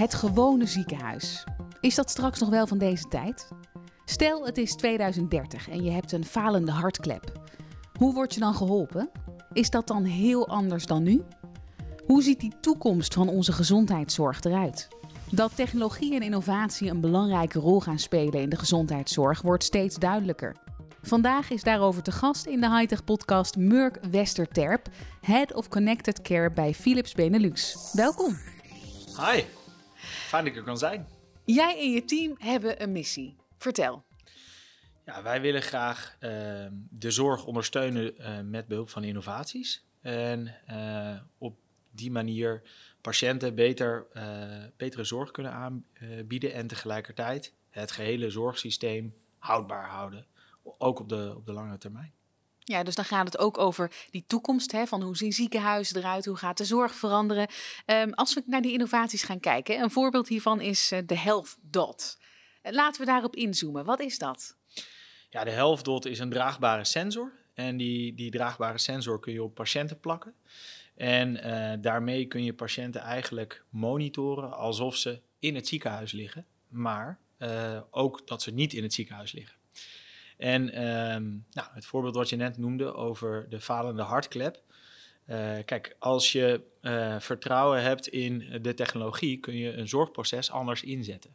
Het gewone ziekenhuis. Is dat straks nog wel van deze tijd? Stel, het is 2030 en je hebt een falende hartklep. Hoe word je dan geholpen? Is dat dan heel anders dan nu? Hoe ziet die toekomst van onze gezondheidszorg eruit? Dat technologie en innovatie een belangrijke rol gaan spelen in de gezondheidszorg wordt steeds duidelijker. Vandaag is daarover te gast in de Hightech podcast Murk Westerterp, Head of Connected Care bij Philips Benelux. Welkom. Hi, fijn dat ik er kan zijn. Jij en je team hebben een missie. Vertel. Ja, wij willen graag uh, de zorg ondersteunen uh, met behulp van innovaties. En uh, op die manier patiënten beter, betere zorg kunnen aanbieden en tegelijkertijd het gehele zorgsysteem houdbaar houden. Ook op de, op de lange termijn. Ja, dus dan gaat het ook over die toekomst, hè, van hoe zien ziekenhuizen eruit, hoe gaat de zorg veranderen. Um, als we naar die innovaties gaan kijken, een voorbeeld hiervan is de Health Dot. Laten we daarop inzoomen. Wat is dat? Ja, de Health Dot is een draagbare sensor. En die, die draagbare sensor kun je op patiënten plakken. En uh, daarmee kun je patiënten eigenlijk monitoren alsof ze in het ziekenhuis liggen, maar ook dat ze niet in het ziekenhuis liggen. En um, nou, het voorbeeld wat je net noemde over de falende hartklep. Uh, kijk, als je vertrouwen hebt in de technologie, kun je een zorgproces anders inzetten.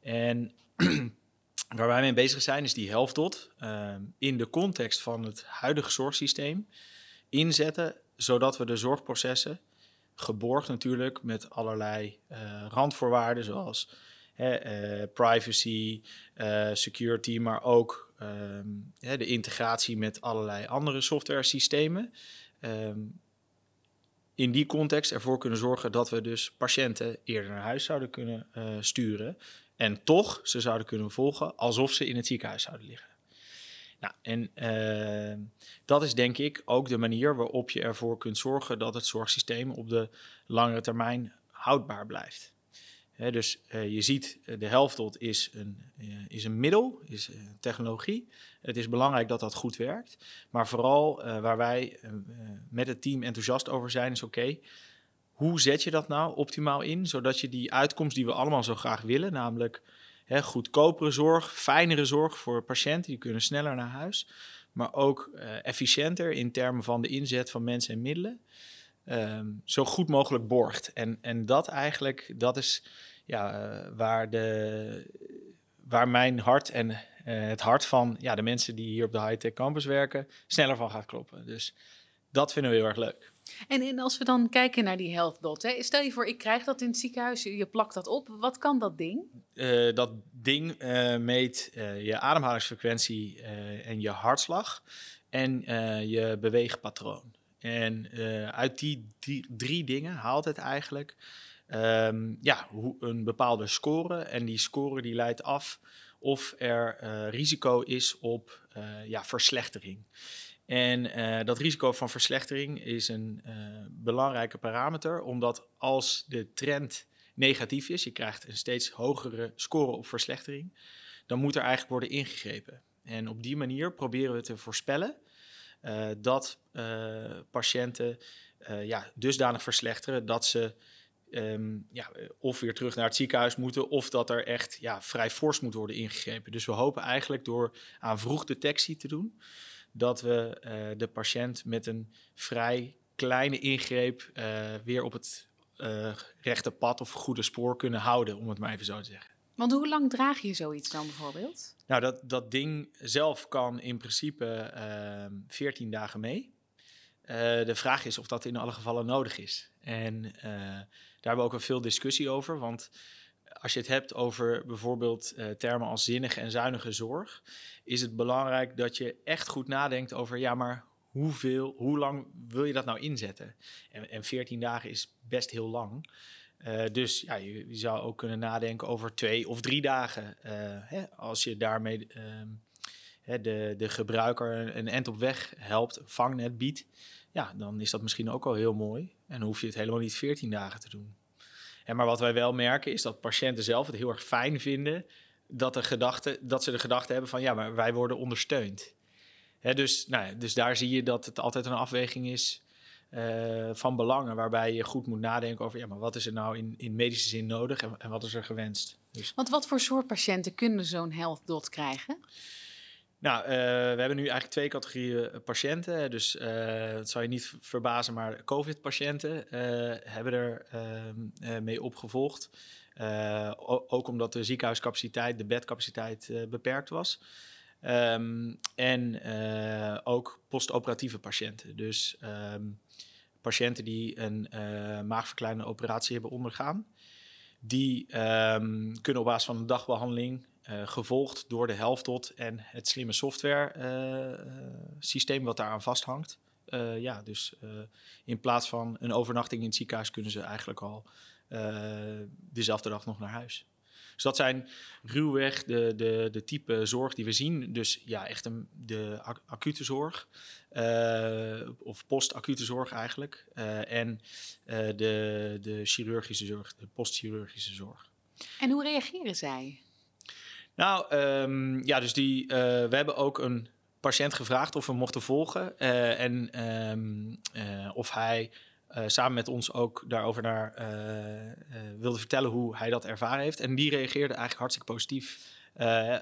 En waar wij mee bezig zijn, is die helftdot uh, in de context van het huidige zorgsysteem inzetten, zodat we de zorgprocessen, geborgd natuurlijk met allerlei uh, randvoorwaarden zoals privacy, security, maar ook um, de integratie met allerlei andere software systemen. Um, in die context ervoor kunnen zorgen dat we dus patiënten eerder naar huis zouden kunnen uh, sturen. En toch ze zouden kunnen volgen alsof ze in het ziekenhuis zouden liggen. Nou, en uh, dat is denk ik ook de manier waarop je ervoor kunt zorgen dat het zorgsysteem op de langere termijn houdbaar blijft. He, dus uh, je ziet, de helft is een, uh, is een middel, is technologie. Het is belangrijk dat dat goed werkt. Maar vooral waar wij met het team enthousiast over zijn, is oké, hoe zet je dat nou optimaal in, zodat je die uitkomst die we allemaal zo graag willen, namelijk hè, goedkopere zorg, fijnere zorg voor patiënten, die kunnen sneller naar huis, maar ook efficiënter in termen van de inzet van mensen en middelen, um, zo goed mogelijk borgt. En, en dat eigenlijk, dat is ja, uh, waar, de, waar mijn hart en uh, het hart van ja, de mensen die hier op de high-tech campus werken, sneller van gaat kloppen. Dus dat vinden we heel erg leuk. En, en als we dan kijken naar die health dot, hè, stel je voor, ik krijg dat in het ziekenhuis, je plakt dat op. Wat kan dat ding? Uh, dat ding uh, meet uh, je ademhalingsfrequentie en je hartslag en je beweegpatroon. En uit die, die, drie dingen haalt het eigenlijk um, ja, een bepaalde score. En die score die leidt af of er risico is op ja, verslechtering. En uh, dat risico van verslechtering is een belangrijke parameter, omdat als de trend negatief is, je krijgt een steeds hogere score op verslechtering, dan moet er eigenlijk worden ingegrepen. En op die manier proberen we te voorspellen dat patiënten ja, dusdanig verslechteren dat ze um, ja, of weer terug naar het ziekenhuis moeten, of dat er echt ja, vrij fors moet worden ingegrepen. Dus we hopen eigenlijk door aan vroegdetectie te doen, dat we uh, de patiënt met een vrij kleine ingreep uh, weer op het uh, rechte pad of goede spoor kunnen houden, om het maar even zo te zeggen. Want hoe lang draag je zoiets dan bijvoorbeeld? Nou, dat, dat ding zelf kan in principe 14 dagen mee. De vraag is of dat in alle gevallen nodig is. En daar hebben we ook wel veel discussie over, want als je het hebt over bijvoorbeeld uh, termen als zinnige en zuinige zorg, is het belangrijk dat je echt goed nadenkt over, ja, maar hoeveel, hoe lang wil je dat nou inzetten? En, en 14 dagen is best heel lang. Dus ja, je, zou ook kunnen nadenken over twee of drie dagen. Hè, als je daarmee de, de gebruiker een, end op weg helpt, vangnet biedt, ja, dan is dat misschien ook al heel mooi. En hoef je het helemaal niet 14 dagen te doen. En maar wat wij wel merken is dat patiënten zelf het heel erg fijn vinden dat, de gedachte, dat ze de gedachte hebben van ja, maar wij worden ondersteund. Hè, dus, nou, dus daar zie je dat het altijd een afweging is van belangen waarbij je goed moet nadenken over ja, maar wat is er nou in, in medische zin nodig en, en wat is er gewenst. Dus. Want wat voor soort patiënten kunnen zo'n health dot krijgen? Nou, we hebben nu eigenlijk twee categorieën patiënten. Dus dat zou je niet verbazen, maar COVID-patiënten hebben er ehm, mee opgevolgd. ook omdat de ziekenhuiscapaciteit, de bedcapaciteit beperkt was. Um, en ook postoperatieve patiënten. Dus um, patiënten die een maagverkleine operatie hebben ondergaan. Die kunnen op basis van een dagbehandeling, uh, gevolgd door de helftot en het slimme software systeem wat daaraan vasthangt. ja, dus in plaats van een overnachting in het ziekenhuis kunnen ze eigenlijk al dezelfde dag nog naar huis. Dus dat zijn ruwweg de, de, de type zorg die we zien. Dus ja, echt een, de acute zorg. Uh, of postacute zorg eigenlijk. Uh, en uh, de, de chirurgische zorg, de postchirurgische zorg. En hoe reageren zij? Nou, um, ja, dus die, we hebben ook een patiënt gevraagd of we mochten volgen. en um, of hij samen met ons ook daarover naar, wilde vertellen hoe hij dat ervaren heeft. En die reageerde eigenlijk hartstikke positief.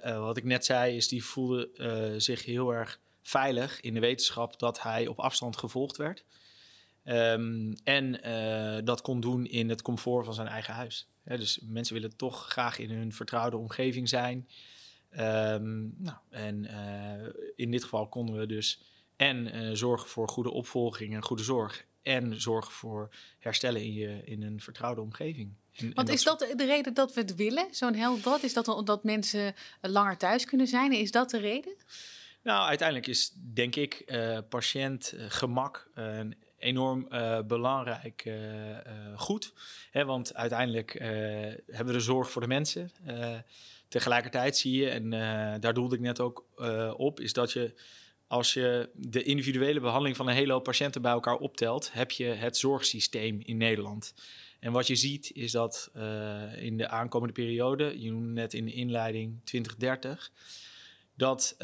wat ik net zei, is die voelde zich heel erg veilig in de wetenschap dat hij op afstand gevolgd werd. Um, en dat kon doen in het comfort van zijn eigen huis. dus mensen willen toch graag in hun vertrouwde omgeving zijn. Um, nou, en in dit geval konden we dus en zorgen voor goede opvolging en goede zorg en zorgen voor herstellen in, je, in een vertrouwde omgeving. En, Want is dat de reden dat we het willen, zo'n dot? Is dat dat mensen langer thuis kunnen zijn? Is dat de reden? Nou, uiteindelijk is denk ik patiëntgemak uh, een enorm uh, belangrijk goed. Hè, want uiteindelijk hebben we de zorg voor de mensen. tegelijkertijd zie je, en daar doelde ik net ook op, is dat je als je de individuele behandeling van een hele hoop patiënten bij elkaar optelt, heb je het zorgsysteem in Nederland. En wat je ziet is dat in de aankomende periode, je noemde net in de inleiding 2030, dat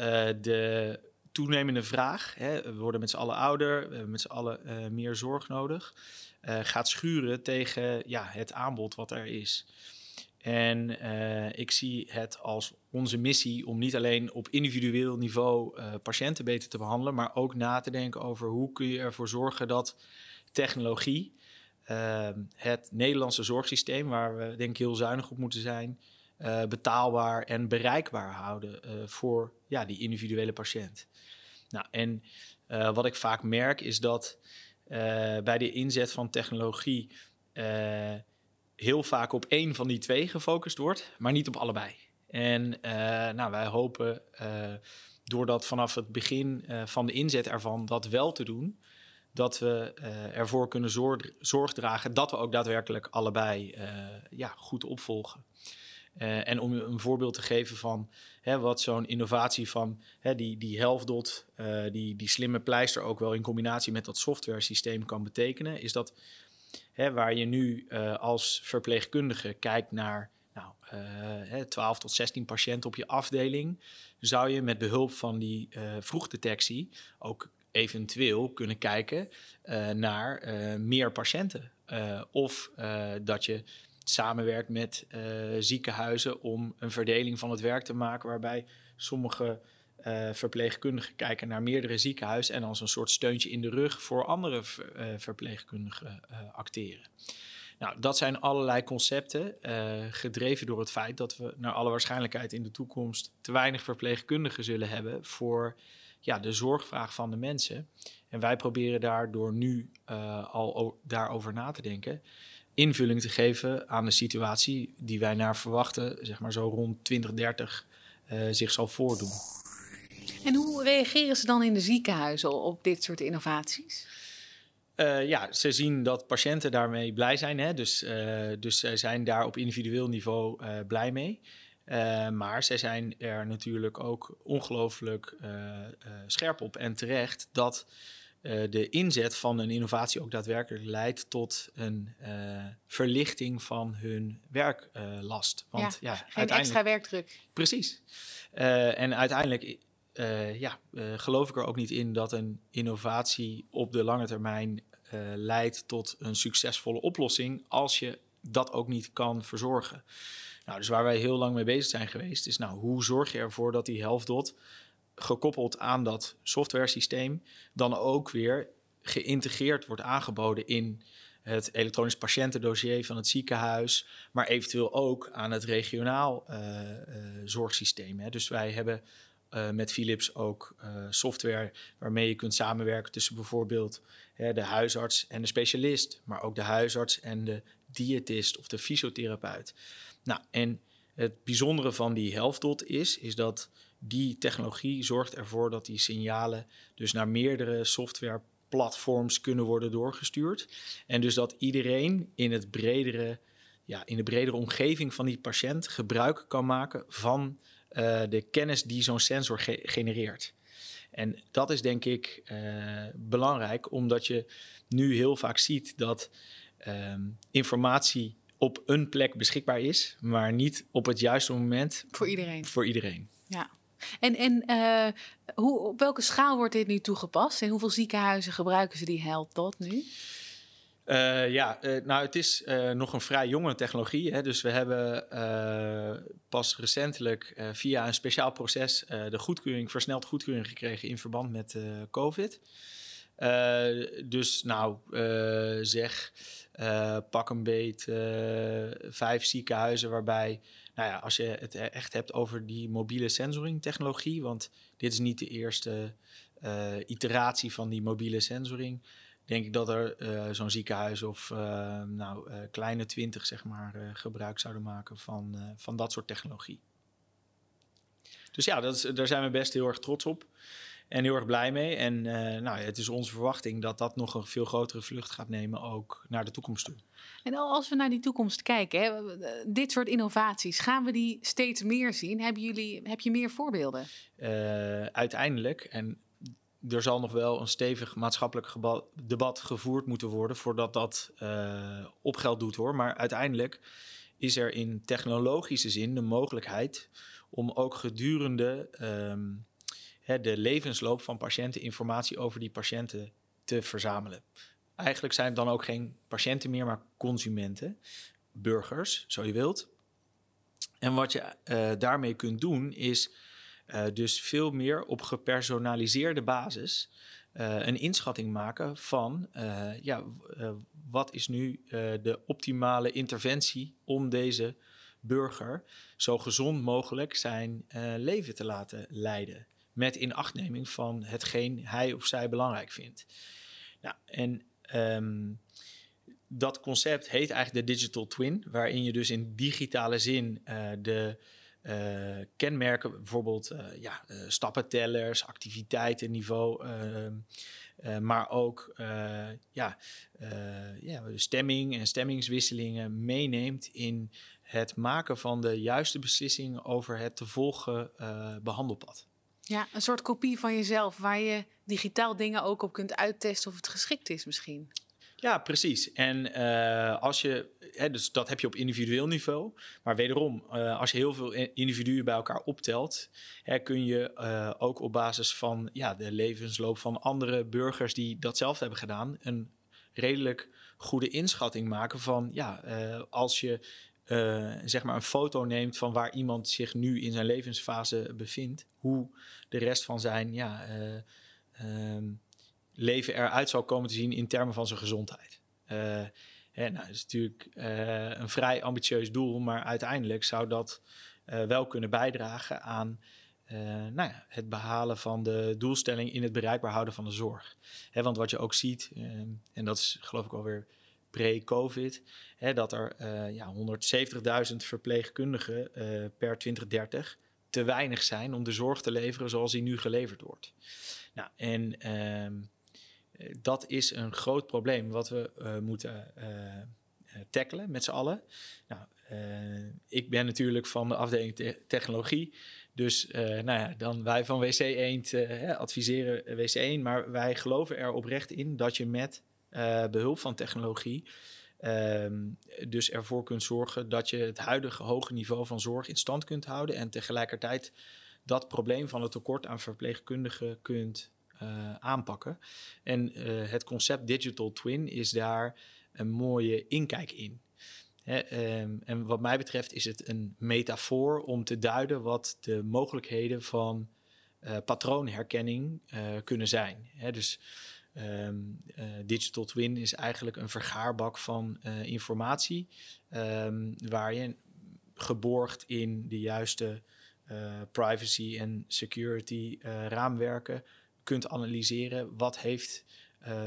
de toenemende vraag, hè, we worden met z'n allen ouder, we hebben met z'n allen uh, meer zorg nodig, gaat schuren tegen ja, het aanbod wat er is. En uh, ik zie het als onze missie om niet alleen op individueel niveau patiënten beter te behandelen, maar ook na te denken over hoe kun je ervoor zorgen dat technologie uh, het Nederlandse zorgsysteem, waar we denk ik heel zuinig op moeten zijn, betaalbaar en bereikbaar houden voor ja, die individuele patiënt. Nou, en wat ik vaak merk is dat bij de inzet van technologie heel vaak op één van die twee gefocust wordt, maar niet op allebei. En nou, wij hopen door dat vanaf het begin van de inzet ervan dat wel te doen, dat we ervoor kunnen zorg, zorg, dragen dat we ook daadwerkelijk allebei ja, goed opvolgen. En om een voorbeeld te geven van hè, wat zo'n innovatie van hè, die, die helftdot, die, die slimme pleister ook wel in combinatie met dat software systeem kan betekenen, is dat Hè, waar je nu uh, als verpleegkundige kijkt naar nou, uh, 12 tot 16 patiënten op je afdeling, zou je met behulp van die vroegdetectie ook eventueel kunnen kijken naar meer patiënten. of dat je samenwerkt met ziekenhuizen om een verdeling van het werk te maken waarbij sommige uh, verpleegkundigen kijken naar meerdere ziekenhuizen en als een soort steuntje in de rug voor andere uh, verpleegkundigen acteren. Nou, dat zijn allerlei concepten, gedreven door het feit dat we naar alle waarschijnlijkheid in de toekomst te weinig verpleegkundigen zullen hebben voor ja, de zorgvraag van de mensen. En wij proberen daardoor nu al daarover na te denken invulling te geven aan de situatie die wij naar verwachten, zeg maar zo rond 2030, uh, zich zal voordoen. En hoe reageren ze dan in de ziekenhuizen op dit soort innovaties? Uh, ja, ze zien dat patiënten daarmee blij zijn. Hè? Dus, uh, dus zij zijn daar op individueel niveau blij mee. maar zij zijn er natuurlijk ook ongelooflijk scherp op en terecht dat de inzet van een innovatie ook daadwerkelijk leidt tot een verlichting van hun werklast. Want ja, ja geen extra werkdruk. Precies. en uiteindelijk uh, ja, uh, geloof ik er ook niet in dat een innovatie op de lange termijn leidt tot een succesvolle oplossing als je dat ook niet kan verzorgen. Nou, dus waar wij heel lang mee bezig zijn geweest, is nou, hoe zorg je ervoor dat die HealthDot gekoppeld aan dat software systeem dan ook weer geïntegreerd wordt aangeboden in het elektronisch patiëntendossier van het ziekenhuis, maar eventueel ook aan het regionaal uh, uh, zorgsysteem. Hè. Dus wij hebben uh, met Philips ook software waarmee je kunt samenwerken tussen bijvoorbeeld hè, de huisarts en de specialist, maar ook de huisarts en de diëtist of de fysiotherapeut. Nou, en het bijzondere van die HealthDot is, is dat die technologie zorgt ervoor dat die signalen dus naar meerdere softwareplatforms kunnen worden doorgestuurd. En dus dat iedereen in, het bredere, ja, in de bredere omgeving van die patiënt gebruik kan maken van uh, de kennis die zo'n sensor ge genereert. En dat is denk ik uh, belangrijk, omdat je nu heel vaak ziet dat um, informatie op een plek beschikbaar is, maar niet op het juiste moment. Voor iedereen. Voor iedereen. Ja. En, en uh, hoe, op welke schaal wordt dit nu toegepast? En hoeveel ziekenhuizen gebruiken ze die HealthDot nu? Uh, ja, uh, nou, het is nog een vrij jonge technologie. Hè? Dus we hebben pas recentelijk via een speciaal proces de goedkeuring, versneld goedkeuring gekregen in verband met COVID. Dus nou, zeg, pak een beet vijf ziekenhuizen waarbij nou ja, als je het e-, echt hebt over die mobiele sensoring technologie, want dit is niet de eerste iteratie van die mobiele sensoring, denk ik dat er zo'n ziekenhuis of nou, kleine twintig zeg maar, gebruik zouden maken van, van dat soort technologie. Dus ja, dat daar zijn we best heel erg trots op. En heel erg blij mee. En uh, nou, het is onze verwachting dat dat nog een veel grotere vlucht gaat nemen, ook naar de toekomst toe. En als we naar die toekomst kijken, hè, dit soort innovaties, gaan we die steeds meer zien? Hebben jullie, heb je meer voorbeelden? Uh, uiteindelijk, en er zal nog wel een stevig maatschappelijk debat gevoerd moeten worden voordat dat uh, op geld doet hoor. Maar uiteindelijk is er in technologische zin de mogelijkheid om ook gedurende um, de levensloop van patiënten informatie over die patiënten te verzamelen. Eigenlijk zijn het dan ook geen patiënten meer, maar consumenten, burgers, zo je wilt. En wat je uh, daarmee kunt doen, is uh, dus veel meer op gepersonaliseerde basis uh, een inschatting maken van ja, wat is nu de optimale interventie om deze burger zo gezond mogelijk zijn leven te laten leiden met inachtneming van hetgeen hij of zij belangrijk vindt. Nou, en um, dat concept heet eigenlijk de digital twin, waarin je dus in digitale zin uh, de uh, kenmerken, bijvoorbeeld uh, ja, stappentellers, activiteitenniveau, ehm, maar ook ja, ja, stemming en stemmingswisselingen meeneemt in het maken van de juiste beslissing over het te volgen behandelpad. Ja, een soort kopie van jezelf waar je digitaal dingen ook op kunt uittesten of het geschikt is misschien. Ja, precies. En uh, als je, hè, dus dat heb je op individueel niveau. Maar wederom, uh, als je heel veel individuen bij elkaar optelt, hè, kun je uh, ook op basis van ja, de levensloop van andere burgers die datzelfde hebben gedaan, een redelijk goede inschatting maken van ja, als je zeg maar een foto neemt van waar iemand zich nu in zijn levensfase bevindt, hoe de rest van zijn ja, uh, leven eruit zou komen te zien in termen van zijn gezondheid. Uh, hè, nou, dat is natuurlijk een vrij ambitieus doel, maar uiteindelijk zou dat wel kunnen bijdragen aan nou ja, het behalen van de doelstelling in het bereikbaar houden van de zorg. Hè, want wat je ook ziet, ehm, en dat is geloof ik alweer pre-COVID, dat er ja, 170.000 verpleegkundigen per 2030 te weinig zijn om de zorg te leveren zoals die nu geleverd wordt. Nou, en uh, dat is een groot probleem wat we uh, moeten tackelen met z'n allen. Nou, ik ben natuurlijk van de afdeling te technologie. Dus nou ja, dan wij van WC Eend adviseren WC 1, maar wij geloven er oprecht in dat je met behulp van technologie Um, dus ervoor kunt zorgen dat je het huidige hoge niveau van zorg in stand kunt houden en tegelijkertijd dat probleem van het tekort aan verpleegkundigen kunt aanpakken. En het concept digital twin is daar een mooie inkijk in. Ehm, en wat mij betreft is het een metafoor om te duiden wat de mogelijkheden van patroonherkenning kunnen zijn. dus Ehm, eh, digital twin is eigenlijk een vergaarbak van uh, informatie, um, waar je geborgd in de juiste uh, privacy en security raamwerken kunt analyseren wat heeft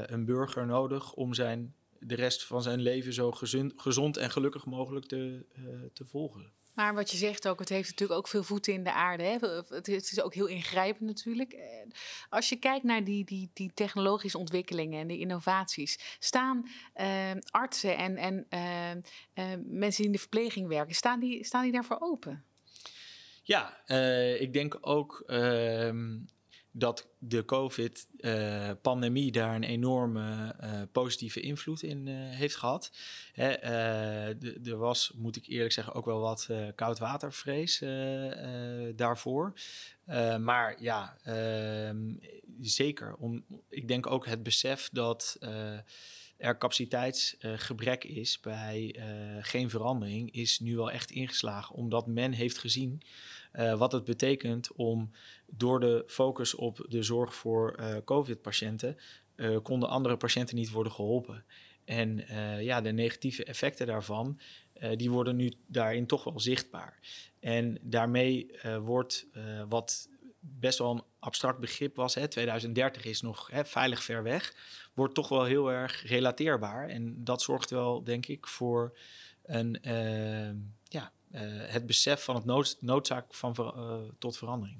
een burger nodig om zijn, de rest van zijn leven zo gezond, gezond en gelukkig mogelijk te, te volgen. Maar wat je zegt ook, het heeft natuurlijk ook veel voeten in de aarde. Hè? Het is ook heel ingrijpend natuurlijk. Als je kijkt naar die, die, die technologische ontwikkelingen en die innovaties, staan uh, artsen en, en uh, uh, mensen die in de verpleging werken, staan die, staan die daarvoor open? Ja, ik denk ook ehm, dat de COVID-pandemie uh, daar een enorme uh, positieve invloed in uh, heeft gehad. Er was, moet ik eerlijk zeggen, ook wel wat koudwatervrees daarvoor. maar ja, ehm, zeker. Om, ik denk ook het besef dat er capaciteitsgebrek is bij geen verandering, is nu wel echt ingeslagen. Omdat men heeft gezien wat het betekent om door de focus op de zorg voor uh, COVID-patiënten uh, konden andere patiënten niet worden geholpen. En ja, de negatieve effecten daarvan, die worden nu daarin toch wel zichtbaar. En daarmee wordt wat best wel een abstract begrip was, hè, 2030 is nog hè, veilig ver weg, wordt toch wel heel erg relateerbaar. En dat zorgt wel, denk ik, voor een, ja, het besef van het nood, noodzaak van, tot verandering.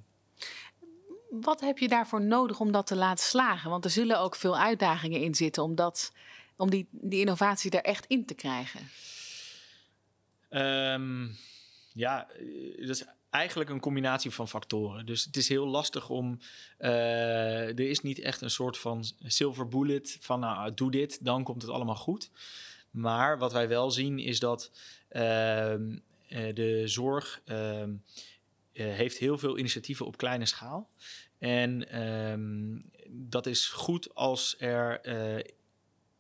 Wat heb je daarvoor nodig om dat te laten slagen? Want er zullen ook veel uitdagingen in zitten om, dat, om die, die innovatie er echt in te krijgen. Um, ja, dat is eigenlijk een combinatie van factoren. Dus het is heel lastig om. Uh, er is niet echt een soort van silver bullet van nou, doe dit, dan komt het allemaal goed. Maar wat wij wel zien is dat uh, de zorg. Uh, uh, heeft heel veel initiatieven op kleine schaal. En um, dat is goed als er. Uh,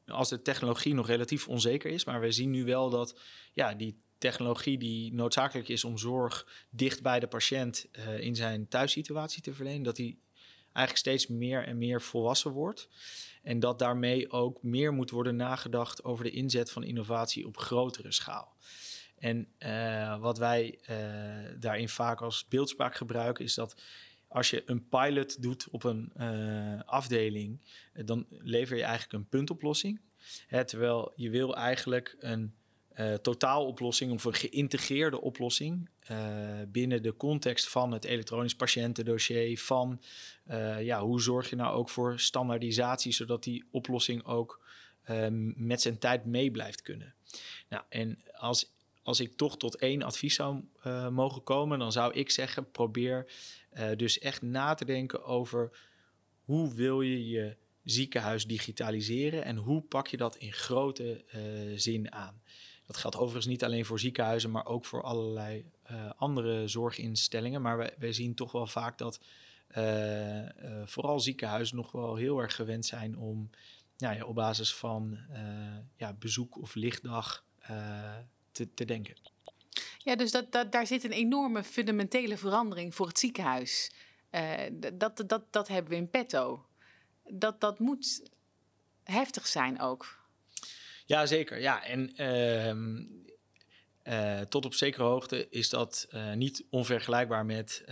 als de technologie nog relatief onzeker is. Maar we zien nu wel dat ja, die technologie die noodzakelijk is om zorg dicht bij de patiënt in zijn thuissituatie te verlenen, dat die eigenlijk steeds meer en meer volwassen wordt. En dat daarmee ook meer moet worden nagedacht over de inzet van innovatie op grotere schaal. En uh, wat wij uh, daarin vaak als beeldspraak gebruiken, is dat als je een pilot doet op een uh, afdeling, dan lever je eigenlijk een puntoplossing. Terwijl je wil eigenlijk een totaaloplossing of een geïntegreerde oplossing binnen de context van het elektronisch patiëntendossier. Van ja, hoe zorg je nou ook voor standaardisatie, zodat die oplossing ook met zijn tijd mee blijft kunnen. Nou, en als als ik toch tot één advies zou uh, mogen komen, dan zou ik zeggen: probeer uh, dus echt na te denken over hoe wil je je ziekenhuis digitaliseren en hoe pak je dat in grote uh, zin aan. Dat geldt overigens niet alleen voor ziekenhuizen, maar ook voor allerlei andere zorginstellingen. Maar we, we, zien toch wel vaak dat vooral ziekenhuizen nog wel heel erg gewend zijn om nou ja, op basis van ja, bezoek of lichtdag te, te denken. Ja, dus dat, dat, daar zit een enorme fundamentele verandering voor het ziekenhuis. Uh, dat, dat, dat hebben we in petto. Dat, dat moet heftig zijn ook. Ja, zeker. Ja, en uh, uh, tot op zekere hoogte is dat uh, niet onvergelijkbaar met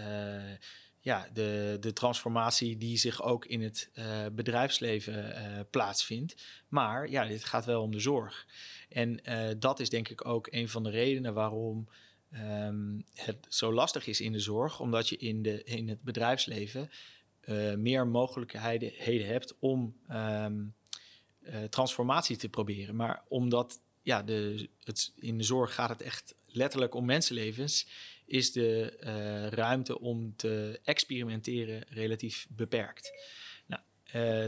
ja, de, de transformatie die zich ook in het bedrijfsleven plaatsvindt. Maar ja, dit gaat wel om de zorg. En uh, dat is denk ik ook een van de redenen waarom um, het zo lastig is in de zorg, omdat je in, de, in het bedrijfsleven meer mogelijkheden hebt om uh, transformatie te proberen. Maar omdat ja, de, het, in de zorg gaat het echt letterlijk om mensenlevens, is de ruimte om te experimenteren relatief beperkt. Nou,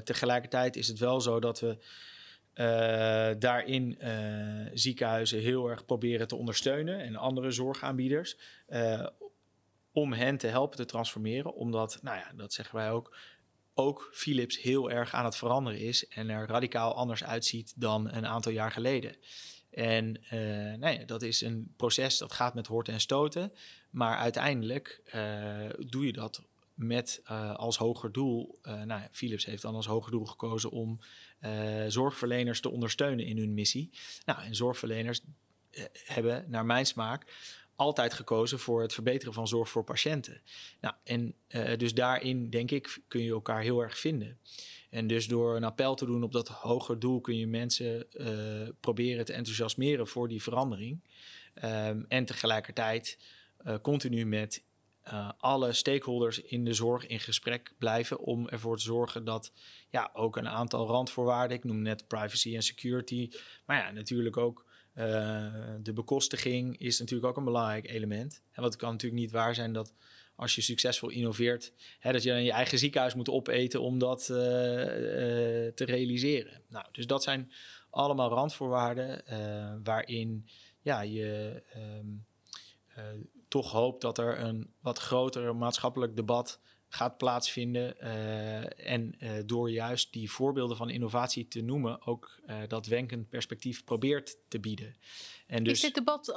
tegelijkertijd is het wel zo dat we uh, daarin ziekenhuizen heel erg proberen te ondersteunen en andere zorgaanbieders. Om hen te helpen te transformeren. Omdat, nou ja, dat zeggen wij ook, ook Philips heel erg aan het veranderen is en er radicaal anders uitziet dan een aantal jaar geleden. En uh, nee, dat is een proces dat gaat met horten en stoten. Maar uiteindelijk uh, doe je dat met uh, als hoger doel. nou, Philips heeft dan als hoger doel gekozen om zorgverleners te ondersteunen in hun missie. Nou, en zorgverleners hebben, naar mijn smaak, altijd gekozen voor het verbeteren van zorg voor patiënten. Nou, en dus daarin, denk ik, kun je elkaar heel erg vinden. En dus door een appel te doen op dat hoger doel kun je mensen uh, proberen te enthousiasmeren voor die verandering. Um, en tegelijkertijd uh, continu met alle stakeholders in de zorg in gesprek blijven om ervoor te zorgen dat ja, ook een aantal randvoorwaarden, ik noem net privacy en security, maar ja, natuurlijk ook de bekostiging is natuurlijk ook een belangrijk element. En wat kan natuurlijk niet waar zijn dat als je succesvol innoveert, hè, dat je dan je eigen ziekenhuis moet opeten om dat uh, uh, te realiseren. Nou, dus dat zijn allemaal randvoorwaarden waarin ja, je um, toch hoopt dat er een wat groter maatschappelijk debat gaat plaatsvinden. en door juist die voorbeelden van innovatie te noemen, ook dat wenkend perspectief probeert te bieden. En dus, Is dit debat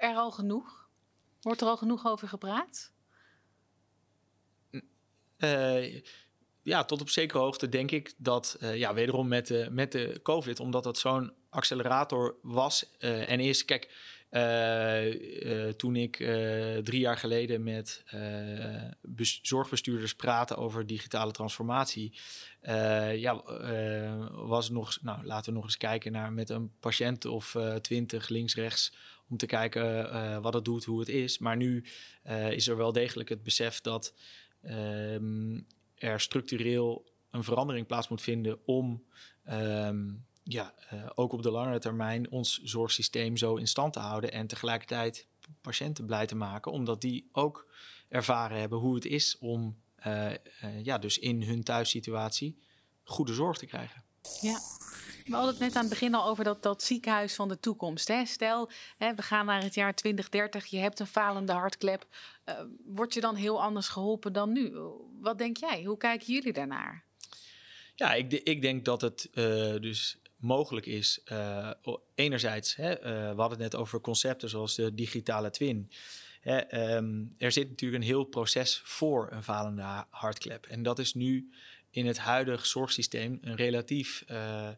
er al genoeg? Wordt er al genoeg over gepraat? Ja, tot op zekere hoogte denk ik dat, ja, wederom met de, met de COVID, omdat dat zo'n accelerator was en is. Kijk, toen ik drie jaar geleden met zorgbestuurders praatte over digitale transformatie, ja, was nog, nou, laten we nog eens kijken naar met een patiënt of twintig links-rechts om te kijken wat het doet, hoe het is. Maar nu is er wel degelijk het besef dat um, er structureel een verandering plaats moet vinden om um, ja, uh, ook op de langere termijn ons zorgsysteem zo in stand te houden en tegelijkertijd patiënten blij te maken, omdat die ook ervaren hebben hoe het is om uh, uh, ja, dus in hun thuissituatie goede zorg te krijgen. Ja, we hadden het net aan het begin al over dat, dat ziekenhuis van de toekomst. Hè? Stel, hè, we gaan naar het jaar 2030, je hebt een falende hartklep. Uh, word je dan heel anders geholpen dan nu? Wat denk jij? Hoe kijken jullie daarnaar? Ja, ik, ik denk dat het uh, dus mogelijk is. Uh, enerzijds, hè, we hadden het net over concepten zoals de digitale twin. Um, er zit natuurlijk een heel proces voor een falende hartklep. En dat is nu in het huidige zorgsysteem een relatief uh,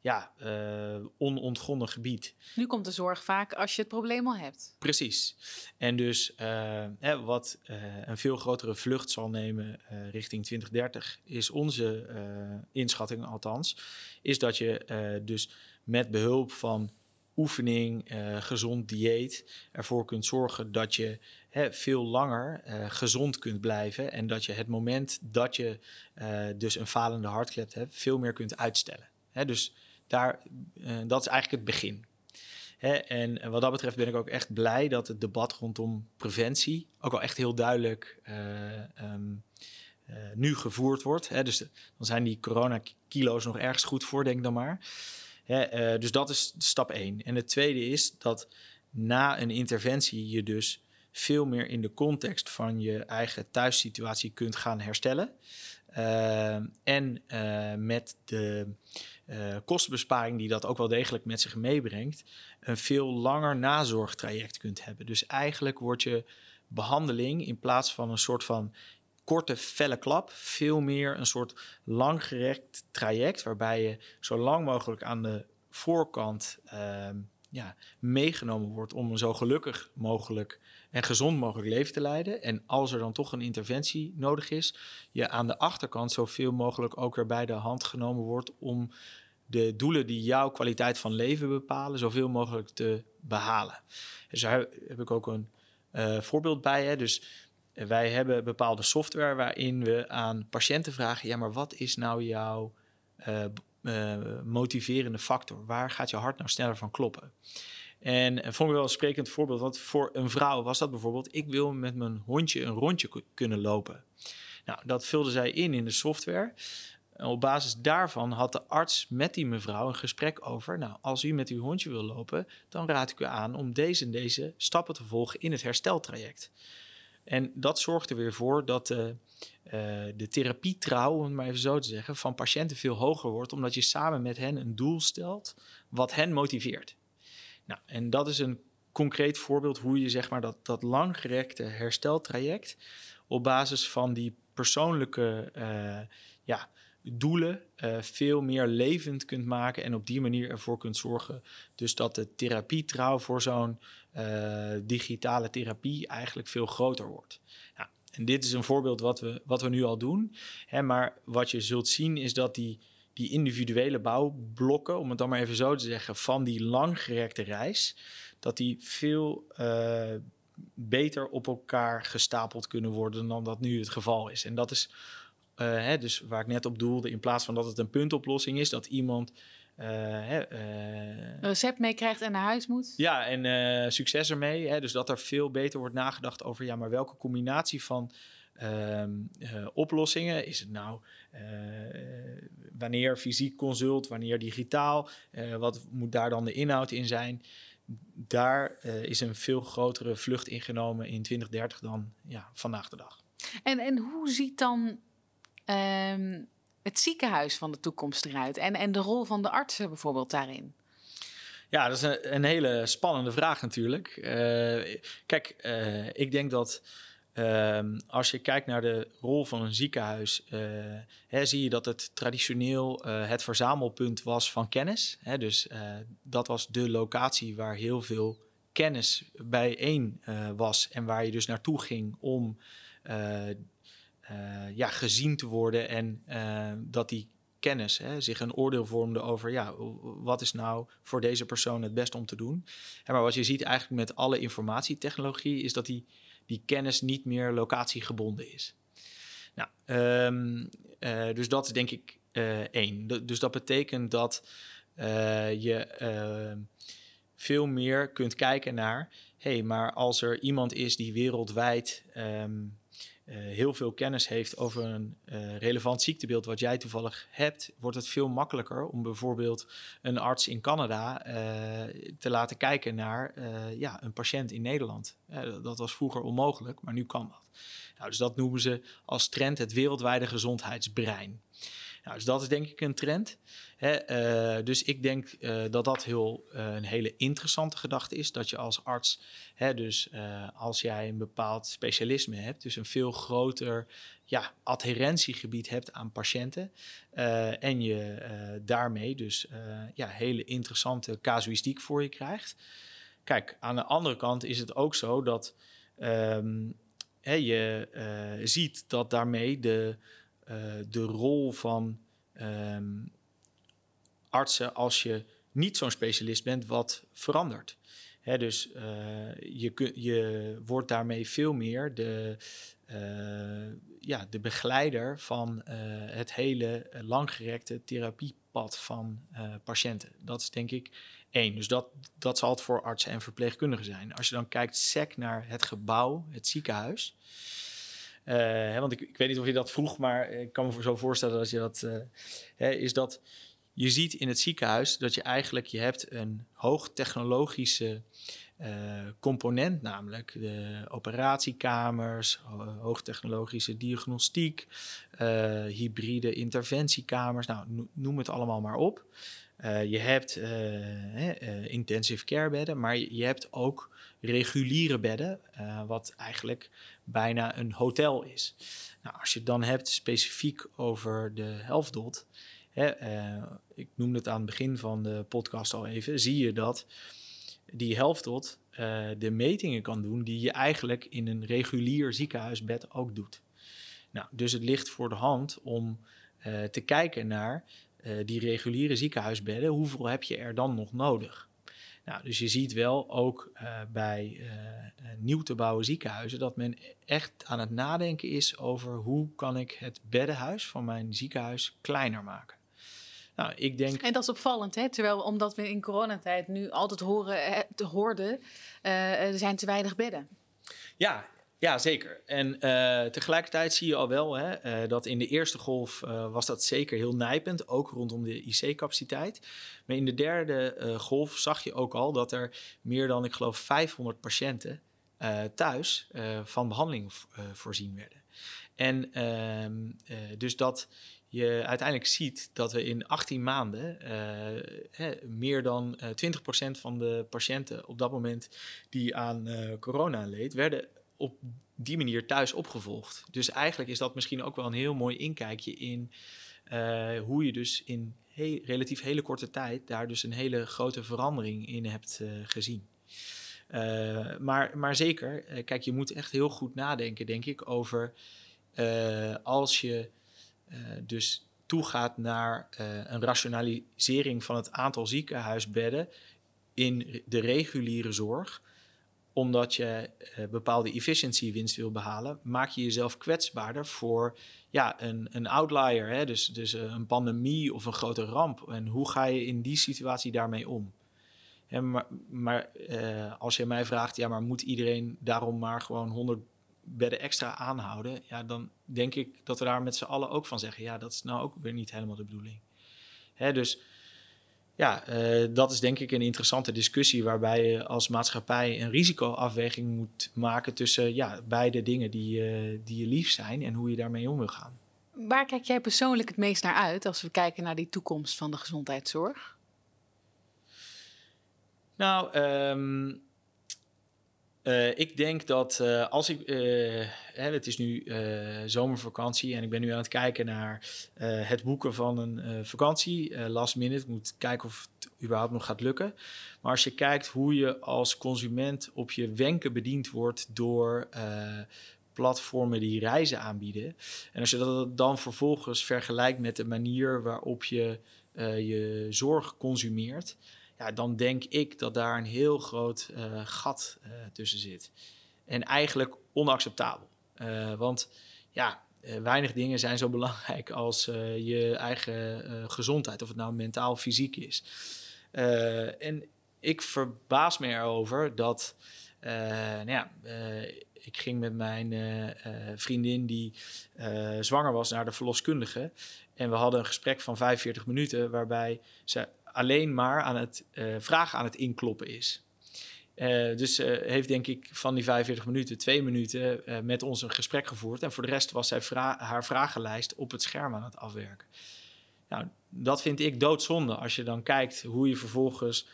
ja, uh, onontgonnen gebied. Nu komt de zorg vaak als je het probleem al hebt. Precies. En dus uh, hè, wat een veel grotere vlucht zal nemen richting 2030, is onze inschatting althans, is dat je dus met behulp van oefening, gezond dieet ervoor kunt zorgen dat je hè, veel langer gezond kunt blijven. En dat je het moment dat je dus een falende hartklep hebt, veel meer kunt uitstellen. Hè, dus daar, uh, dat is eigenlijk het begin. Hè, en wat dat betreft ben ik ook echt blij dat het debat rondom preventie ook wel echt heel duidelijk um, nu gevoerd wordt. Hè. Dus dan zijn die coronakilo's nog ergens goed voor, denk dan maar. Hè, dus dat is stap één. En het tweede is dat na een interventie je dus veel meer in de context van je eigen thuissituatie kunt gaan herstellen. Uh, en met de uh, kostenbesparing die dat ook wel degelijk met zich meebrengt, een veel langer nazorgtraject kunt hebben. Dus eigenlijk wordt je behandeling in plaats van een soort van korte, felle klap, veel meer een soort langgerekt traject waarbij je zo lang mogelijk aan de voorkant ehm, ja, meegenomen wordt om een zo gelukkig mogelijk en gezond mogelijk leven te leiden. En als er dan toch een interventie nodig is, je aan de achterkant zoveel mogelijk ook weer bij de hand genomen wordt om de doelen die jouw kwaliteit van leven bepalen, zoveel mogelijk te behalen. Dus daar heb ik ook een uh, voorbeeld bij. Hè. Dus wij hebben bepaalde software waarin we aan patiënten vragen: ja, maar wat is nou jouw uh, uh, motiverende factor? Waar gaat je hart nou sneller van kloppen? En, en vond ik wel een sprekend voorbeeld. Want voor een vrouw was dat bijvoorbeeld: ik wil met mijn hondje een rondje kunnen lopen. Nou, dat vulde zij in in de software. En op basis daarvan had de arts met die mevrouw een gesprek over. Nou, als u met uw hondje wil lopen, dan raad ik u aan om deze en deze stappen te volgen in het hersteltraject. En dat zorgt er weer voor dat uh, de therapietrouw, om het maar even zo te zeggen, van patiënten veel hoger wordt, omdat je samen met hen een doel stelt wat hen motiveert. Nou, en dat is een concreet voorbeeld hoe je zeg maar, dat, dat langgerekte hersteltraject op basis van die persoonlijke uh, ja, doelen uh, veel meer levend kunt maken en op die manier ervoor kunt zorgen dus dat de therapietrouw voor zo'n uh, digitale therapie eigenlijk veel groter wordt. En dit is een voorbeeld wat we, wat we nu al doen. Hè, maar wat je zult zien is dat die, die individuele bouwblokken, om het dan maar even zo te zeggen, van die langgerekte reis, dat die veel uh, beter op elkaar gestapeld kunnen worden dan dat nu het geval is. En dat is hè, dus waar ik net op doelde, in plaats van dat het een puntoplossing is, dat iemand uh, uh, recept meekrijgt en naar huis moet. Ja, en succes ermee. Hè, dus dat er veel beter wordt nagedacht over, ja, maar welke combinatie van ehm, oplossingen is het nou? wanneer fysiek consult, wanneer digitaal? wat moet daar dan de inhoud in zijn? Daar is een veel grotere vlucht ingenomen in 2030 dan ja, vandaag de dag. En, en hoe ziet dan um, het ziekenhuis van de toekomst eruit? En, en de rol van de artsen bijvoorbeeld daarin? Ja, dat is een, hele spannende vraag natuurlijk. Uh, kijk, uh, ik denk dat uh, als je kijkt naar de rol van een ziekenhuis, uh, hè, zie je dat het traditioneel het verzamelpunt was van kennis. Hè, dus dat was de locatie waar heel veel kennis bijeen was en waar je dus naartoe ging om uh, ja, gezien te worden en uh, dat die kennis hè, zich een oordeel vormde over ja, wat is nou voor deze persoon het beste om te doen. En maar wat je ziet eigenlijk met alle informatietechnologie is dat die, die kennis niet meer locatiegebonden is. Nou, um, uh, dus dat is denk ik één. dus dat betekent dat je ehm, veel meer kunt kijken naar, hé, hey, maar als er iemand is die wereldwijd uh, heel veel kennis heeft over een uh, relevant ziektebeeld wat jij toevallig hebt, wordt het veel makkelijker om bijvoorbeeld een arts in Canada uh, te laten kijken naar ja, een patiënt in Nederland. dat was vroeger onmogelijk, maar nu kan dat. Nou, dus dat noemen ze als trend het wereldwijde gezondheidsbrein. Nou, dus dat is denk ik een trend. Hè, uh, dus ik denk uh, dat dat heel, uh, een hele interessante gedachte is. Dat je als arts, hè, dus als jij een bepaald specialisme hebt, dus een veel groter ja, adherentiegebied hebt aan patiënten. en je daarmee dus ja, hele interessante casuïstiek voor je krijgt. Kijk, aan de andere kant is het ook zo dat um, hè, je ziet dat daarmee de, de rol van um, artsen als je niet zo'n specialist bent, wat verandert. Hè, dus uh, je, je wordt daarmee veel meer de, uh, ja, de begeleider van het hele langgerekte therapiepad van patiënten. Dat is denk ik één. Dus dat, dat zal het voor artsen en verpleegkundigen zijn. Als je dan kijkt sec naar het gebouw, het ziekenhuis. Hè, want ik, ik, weet niet of je dat vroeg, maar ik kan me zo voorstellen dat je dat. Hè, is dat je ziet in het ziekenhuis dat je eigenlijk je hebt een hoogtechnologische uh, component, namelijk de operatiekamers, hoogtechnologische diagnostiek, hybride interventiekamers, nou, noem het allemaal maar op. Je hebt intensive care bedden, maar je hebt ook reguliere bedden, wat eigenlijk bijna een hotel is. Nou, als je het dan hebt specifiek over de helftdot, uh, ik noemde het aan het begin van de podcast al even, zie je dat die helft tot uh, de metingen kan doen die je eigenlijk in een regulier ziekenhuisbed ook doet. Nou, dus het ligt voor de hand om uh, te kijken naar die reguliere ziekenhuisbedden. Hoeveel heb je er dan nog nodig? Nou, dus je ziet wel ook uh, bij uh, nieuw te bouwen ziekenhuizen dat men echt aan het nadenken is over hoe kan ik het beddenhuis van mijn ziekenhuis kleiner maken. Nou, ik denk... En dat is opvallend, hè? Terwijl omdat we in coronatijd nu altijd horen, te hoorden, uh, er zijn te weinig bedden. Ja, ja, zeker. En uh, tegelijkertijd zie je al wel hè, uh, dat in de eerste golf uh, was dat zeker heel nijpend, ook rondom de IC-capaciteit. Maar in de derde golf zag je ook al dat er meer dan, ik geloof, 500 patiënten thuis van behandeling voorzien werden. En ehm, dus dat je uiteindelijk ziet dat we in 18 maanden hè, meer dan 20% van de patiënten op dat moment die aan corona leed, werden op die manier thuis opgevolgd. Dus eigenlijk is dat misschien ook wel een heel mooi inkijkje in uh, hoe je dus in relatief hele korte tijd daar dus een hele grote verandering in hebt uh, gezien. Uh, maar, maar zeker, kijk, je moet echt heel goed nadenken, denk ik, over als je dus toegaat naar een rationalisering van het aantal ziekenhuisbedden in de reguliere zorg omdat je uh, bepaalde efficiëntiewinst wil behalen, maak je jezelf kwetsbaarder voor ja, een, een outlier. Hè? Dus, dus uh, een pandemie of een grote ramp. En hoe ga je in die situatie daarmee om? En maar maar uh, als je mij vraagt, ja, maar moet iedereen daarom maar gewoon 100 bedden extra aanhouden? Ja, dan denk ik dat we daar met z'n allen ook van zeggen, ja, dat is nou ook weer niet helemaal de bedoeling. Hè, dus ja, uh, dat is denk ik een interessante discussie waarbij je als maatschappij een risicoafweging moet maken tussen ja, beide dingen die, uh, die je lief zijn en hoe je daarmee om wil gaan. Waar kijk jij persoonlijk het meest naar uit als we kijken naar die toekomst van de gezondheidszorg? Nou, um, uh, ik denk dat uh, als ik. Uh, hè, het is nu zomervakantie en ik ben nu aan het kijken naar het boeken van een vakantie. last minute. Ik moet kijken of het überhaupt nog gaat lukken. Maar als je kijkt hoe je als consument op je wenken bediend wordt door platformen die reizen aanbieden. En als je dat dan vervolgens vergelijkt met de manier waarop je je zorg consumeert ja, dan denk ik dat daar een heel groot uh, gat uh, tussen zit. En eigenlijk onacceptabel. Uh, want ja, weinig dingen zijn zo belangrijk als je eigen gezondheid, of het nou mentaal of fysiek is. en ik verbaas me erover dat, nou ja, ik ging met mijn vriendin die zwanger was naar de verloskundige. En we hadden een gesprek van 45 minuten waarbij ze alleen maar aan het uh, vragen aan het inkloppen is. Uh, dus uh, heeft denk ik van die 45 minuten twee minuten met ons een gesprek gevoerd. En voor de rest was zij haar vragenlijst op het scherm aan het afwerken. Nou, dat vind ik doodzonde als je dan kijkt hoe je vervolgens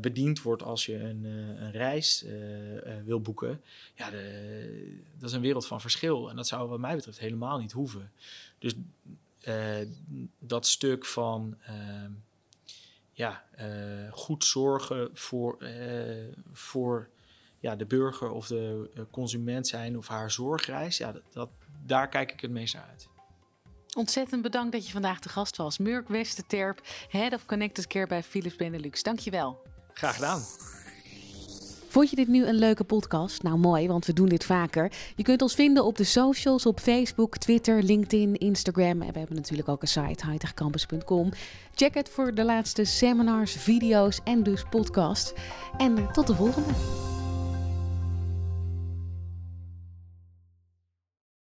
bediend wordt als je een, een reis wil boeken. Ja, de, dat is een wereld van verschil. En dat zou wat mij betreft helemaal niet hoeven. Dus dat stuk van ehm, ja, uh, goed zorgen voor, uh, voor ja, de burger of de eh, consument zijn of haar zorgreis. Ja, dat, dat, daar kijk ik het meest naar uit. Ontzettend bedankt dat je vandaag de gast was. Murk Westerterp, Head of Connected Care bij Philips Benelux. Dankjewel. Graag gedaan. Vond je dit nu een leuke podcast? Nou mooi, want we doen dit vaker. Je kunt ons vinden op de socials, op Facebook, Twitter, LinkedIn, Instagram. En we hebben natuurlijk ook een site, hightechcampus.com. Check het voor de laatste seminars, video's en dus podcast. En tot de volgende.